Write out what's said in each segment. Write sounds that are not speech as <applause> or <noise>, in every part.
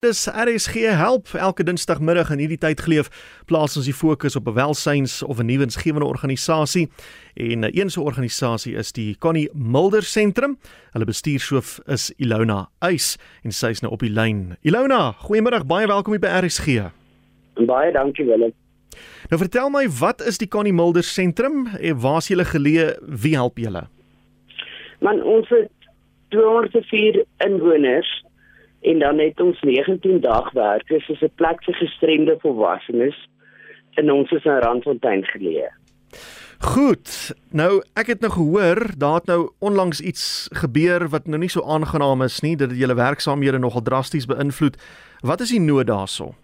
Dis RSG help elke dinsdagmiddag in hierdie tyd geleef plaas ons die fokus op 'n welsyns of 'n nuwensgewende organisasie en een so 'n organisasie is die Connie Mulder Sentrum. Hulle bestuurshoof is Ilona Eis en sy is nou op die lyn. Ilona, goeiemiddag, baie welkom hier by RSG. Baie dankie Willem. Nou vertel my, wat is die Connie Mulder Sentrum en waar is julle geleë? Wie help julle? Man ons het 204 inwoners en dan het ons 19 dagwerkers soos 'n plek vir gestremde volwassenes in ons is in Randfontein geleë. Goed. Nou ek het nou gehoor daar het nou onlangs iets gebeur wat nou nie so aangenaam is nie, dit het julle werksaamhede nogal drasties beïnvloed. Wat is die nood daarso?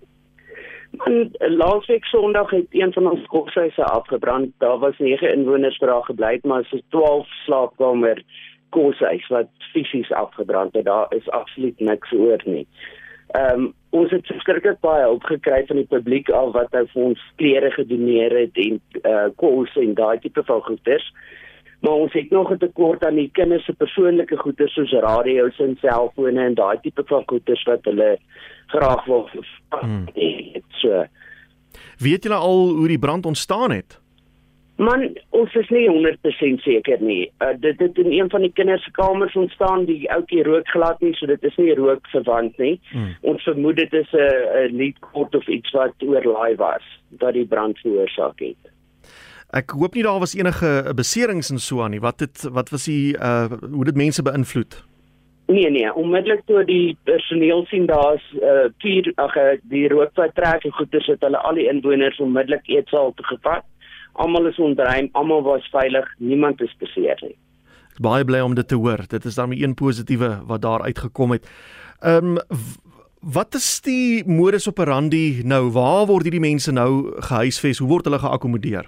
Man, laasweek Sondag het een van ons koshuise afgebrand. Daar was 9 inwoners wat daar gebly het, maar so 12 slaapkamer koshuis wat fisies afgebrand het. Daar is absoluut niks oor nie. Ehm um, ons het verskriklik baie hulp gekry van die publiek al wat nou vir ons klere gedoneer het en eh uh, kos en daai tipe van goederes. Maar ons het nog 'n tekort aan die kinders se persoonlike goederes soos radio's en selfone en daai tipe van goederes wat hulle graag wil hmm. so. Weet julle al hoe die brand ontstaan het? Man, ons is nie 100% seker nie. Uh, dit het in een van die kinders se kamers ontstaan. Die ouetjie rook glad nie, so dit is nie rook verwant nie. Hmm. Ons vermoed dit is 'n 'n leadkort of iets wat oorlaai was dat die brand veroorsaak het. Ek hoop nie daar was enige beserings en so aan nie. Wat het wat was die uh hoe dit mense beïnvloed? Nee nee, onmiddellik toe die personeel sien daar's uh vier ag die rook wat trek en goeie sit hulle al die inwoners onmiddellik eetsaal toe gevat almal is ontruim, almal was veilig, niemand is beseer nie. Baie bly om dit te hoor. Dit is dan 'n een positiewe wat daar uitgekom het. Ehm um, wat is die modus operandi nou? Waar word hierdie mense nou gehuisves? Hoe word hulle geakkommodeer?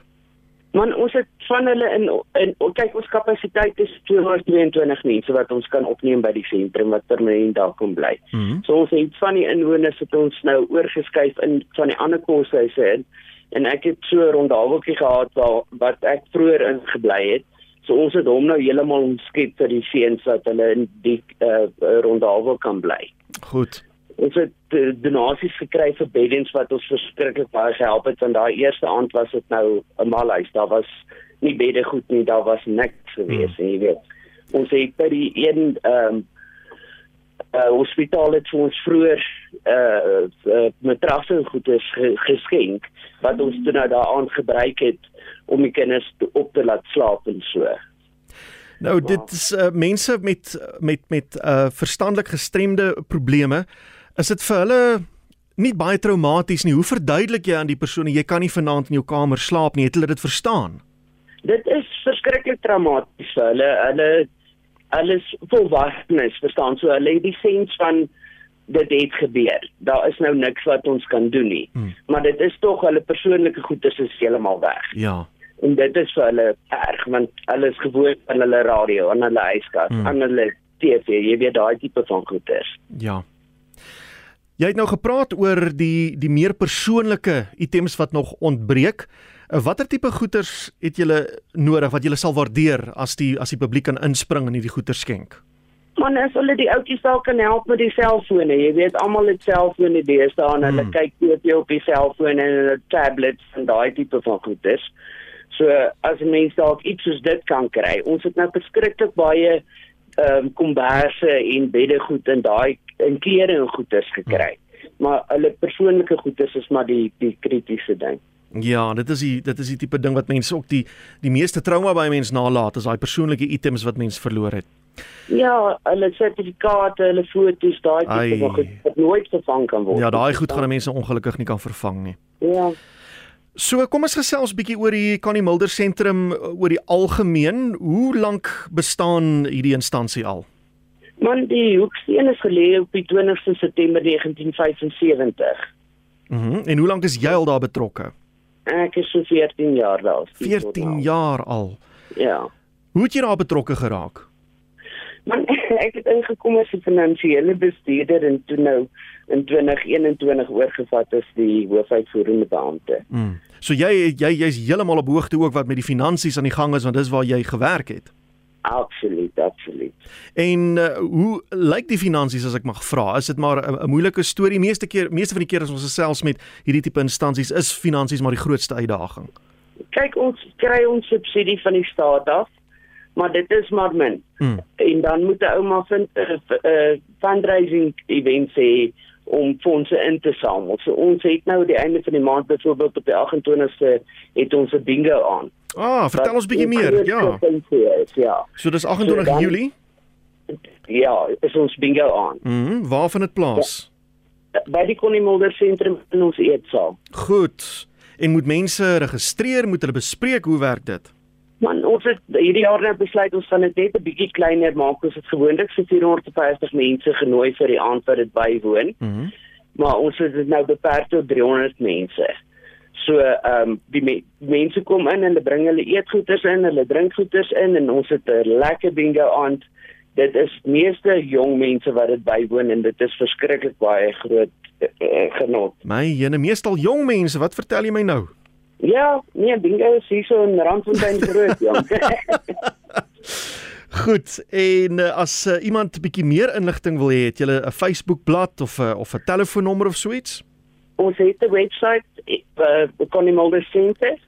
Man, ons het van hulle in in kyk ons kapasiteit is 222 mense wat ons kan opneem by die sentrum wat permanent daar kom bly. Mm -hmm. So ons het van die inwoners het ons nou oorgeskuif in van die ander koshuise in en ek het so 'n rondhaweltjie gehad waar wat ek vroeër in gebly het. So ons het hom nou heeltemal omskep vir die seuns wat hulle in die uh, rondhawel kan bly. Goed. Ons het uh, donasies gekry vir beddens wat ons verskriklik baie gehelp het want daai eerste aand was dit nou 'n malhuis. Daar was nie bedde goed nie, daar was niks gewees hmm. nie, jy weet. Ons het by die een ehm um, uh, hospitaal het vir ons vroeër uh, uh matrasse en goedes geskenk wat ons toe nou daaraan gebruik het om die kinders op te laat slaap en so. Nou dit is uh, mense met met met uh verstandelik gestremde probleme. Is dit vir hulle nie baie traumaties nie? Hoe verduidelik jy aan die persone jy kan nie vanaand in jou kamer slaap nie? Het hulle dit verstaan? Dit is verskriklik traumaties vir hulle. Hulle alles volwassenes verstaan so hulle het die sens van dit het gebeur. Daar is nou niks wat ons kan doen nie. Hmm. Maar dit is tog hulle persoonlike goederes is heeltemal weg. Ja. En dit is vir hulle erg want hulle is gewoond aan hulle radio, aan hulle yskas, hmm. aan hulle TV, jy weet daai tipe van goederes. Ja. Jy het nou gepraat oor die die meer persoonlike items wat nog ontbreek. Uh, watter tipe goederes het julle nodig wat julle sal waardeer as die as die publiek kan inspring en hierdie goeder skenk? Man, as hulle die ouppies dalk kan help met die selfone. Jy weet almal het selfone deesdae en hulle hmm. kyk TV op die selfoon en hulle tablets en daai tipe van goederes. So as mense dalk iets soos dit kan kry. Ons het nou beskikbaar baie ehm um, komberse en beddegoed en daai en klere en goederes gekry. Hmm. Maar hulle persoonlike goederes is maar die die kritiese ding. Ja, dit is die dit is die tipe ding wat mense ook die die meeste trauma by mense nalat, is daai persoonlike items wat mense verloor het. Ja, hulle sertifikate, hulle foto's, daai tipe wat goed nooit vervang kan word. Ja, daai goed gaan mense ongelukkig nie kan vervang nie. Ja. So, kom ons gesels bietjie oor die Connie Mulder sentrum oor die algemeen. Hoe lank bestaan hierdie instansie al? Man, die hoeksteen is gelê op die 20ste September 1975. Mhm. Mm en hoe lank is jy al daar betrokke? Ek is so 14 jaar daar. 14 jaar al. Ja. Hoe het jy daar betrokke geraak? Man, <laughs> ek het ingekom as 'n finansiële bestuurder en toe nou in 2021 oorgevat as die hoofuitvoerende beampte. Mm. So jy jy jy's heeltemal op hoogte ook wat met die finansies aan die gang is want dis waar jy gewerk het. Absoluut, absoluut. En uh, hoe lyk die finansies as ek mag vra? Is dit maar 'n moeilike storie? Meeste keer, meeste van die keer as ons gesels met hierdie tipe instansies, is finansies maar die grootste uitdaging. Kyk, ons kry ons subsidie van die staat af, maar dit is maar min. Hmm. En dan moet 'n ouma vind 'n uh, uh, fundraising event hê om fondse in te samel. So ons het nou die einde van die maand byvoorbeeld op die 28ste het ons 'n bingo aan. Ah, vertel ons bietjie meer. Ja. Is, ja. So dis 28 so dan, Julie. Ja, is ons bingo aan. Mhm. Mm waar vind dit plaas? Ja, by die Connie Mulder sentrum in ons eetsaal. Goed. En moet mense registreer, moet hulle bespreek hoe werk dit? Man, ons het hierdie jaar net besluit ons gaan dit net 'n bietjie kleiner maak. Ons het gewoonlik so 450 mense genooi vir die aand wat dit bywoon. Mm maar ons het dit nou beperk tot 300 mense. So ehm um, die me mense kom in en hulle bring hulle eetgoeders in, hulle drinkgoeders in en ons het 'n lekker bingo aand. Dit is meeste jong mense wat dit bywoon en dit is verskriklik baie groot uh, genot. My jene meestal jong mense, wat vertel jy my nou? Ja, nee, bingo is hier so in Randfontein groot, jong. <laughs> Goed, en uh, as uh, iemand 'n bietjie meer inligting wil hê, het jy 'n Facebookblad of 'n uh, of 'n telefoonnommer of so iets? ons het 'n webwerf uh, Connie Mulder Center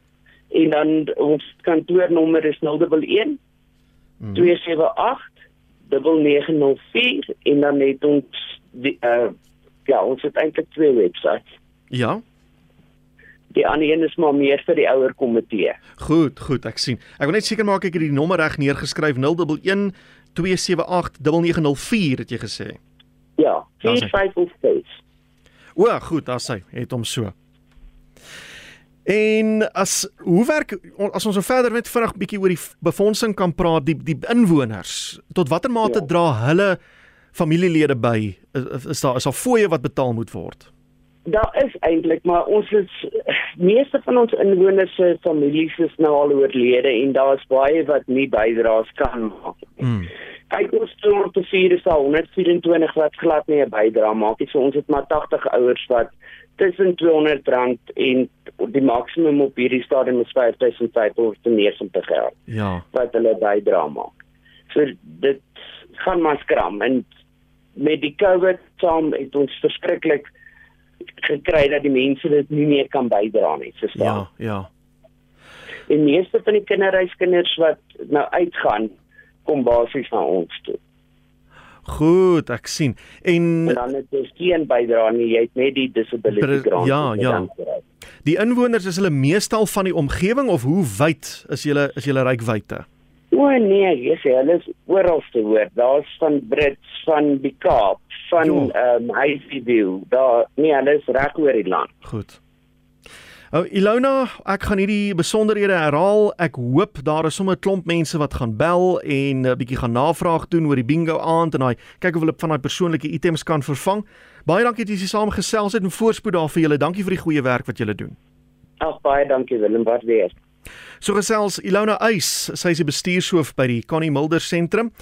en dan ons kantoornommer is 011 mm. 278 9904 en dan het ons die, uh, ja ons het eintlik twee webwerwe ja Die ander een is maar meer vir die ouer komitee. Goed, goed, ek sien. Ek wil net seker maak ek het die nommer reg neergeskryf 011 278 9904 het jy gesê. Ja, 4556. O, goed, as hy het hom so. En as hoe werk as ons nou verder net vinnig bietjie oor die befondsing kan praat, die die inwoners, tot watter mate ja. dra hulle familielede by? Is, is daar is daar fooie wat betaal moet word? Daar is eintlik, maar ons is meeste van ons inwoners se families is nou al oorlede en daar's baie wat nie bydraes kan maak nie. Hmm kyk ons toe te vier is daar 124 wat glad nie 'n bydrae maak nie. So ons het maar 80 ouers wat tussen R200 en die maksimum op hierdie stadium is R5590 ja. wat hulle bydrae maak. So dit gaan maar skram en met die COVID saam het ons verskriklik gekry dat die mense dit nie meer kan bydra nie, verstaan? Ja, ja. En meeste van die kinderreiskinders wat nou uitgaan, kom basies na ons toe. Goed, ek sien. En, en dan het jy geen bydrae nie, jy het net die disability grant. Ja, ja. Die inwoners is hulle meestal van die omgewing of hoe wyd is julle is julle rykwyte? O nee, jy sê hulle is oral te hoor. Daar's van Brits, van die Kaap, van ehm um, Highview. Daar nee, hulle is reg oor die land. Goed. Ou oh, Ilona, ek gaan hierdie besonderhede herhaal. Ek hoop daar is sommer 'n klomp mense wat gaan bel en 'n uh, bietjie gaan navraag doen oor die bingo aand en daai kyk of hulle van daai persoonlike items kan vervang. Baie dankie dat jy saam gesels het en voorspoed daar vir julle. Dankie vir die goeie werk wat julle doen. Ag baie dankie Willem, wat weer. So gesels Ilona Eis, sy is die bestuurshoof by die Connie Mulder Sentrum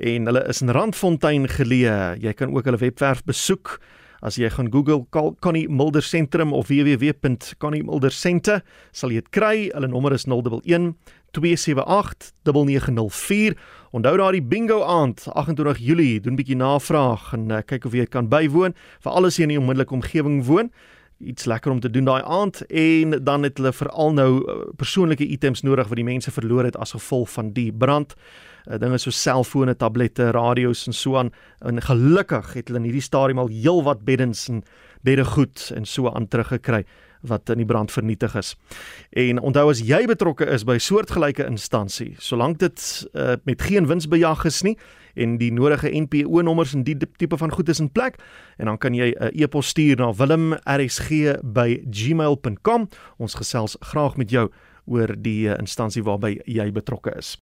en hulle is in Randfontein geleë. Jy kan ook hulle webwerf besoek. As jy gaan Google Connie Mulder Sentrum of www.conniemuldercenter, sal jy dit kry. Hulle nommer is 011 278 9904. Onthou daardie bingo aand 28 Julie, doen 'n bietjie navraag en uh, kyk of jy kan bywoon vir alles hier in die onmiddellike omgewing woon. Iets lekker om te doen daai aand en dan het hulle veral nou uh, persoonlike items nodig wat die mense verloor het as gevolg van die brand uh, dinge so selfone, tablette, radio's en so aan. En gelukkig het hulle in hierdie stadium al heelwat beddens en beddegoed en so aan teruggekry wat in die brand vernietig is. En onthou as jy betrokke is by soortgelyke instansie, solank dit uh, met geen winsbejag is nie en die nodige NPO nommers en die tipe van goed is in plek en dan kan jy 'n uh, e-pos stuur na wilmrsg@gmail.com. Ons gesels graag met jou oor die uh, instansie waarby jy betrokke is.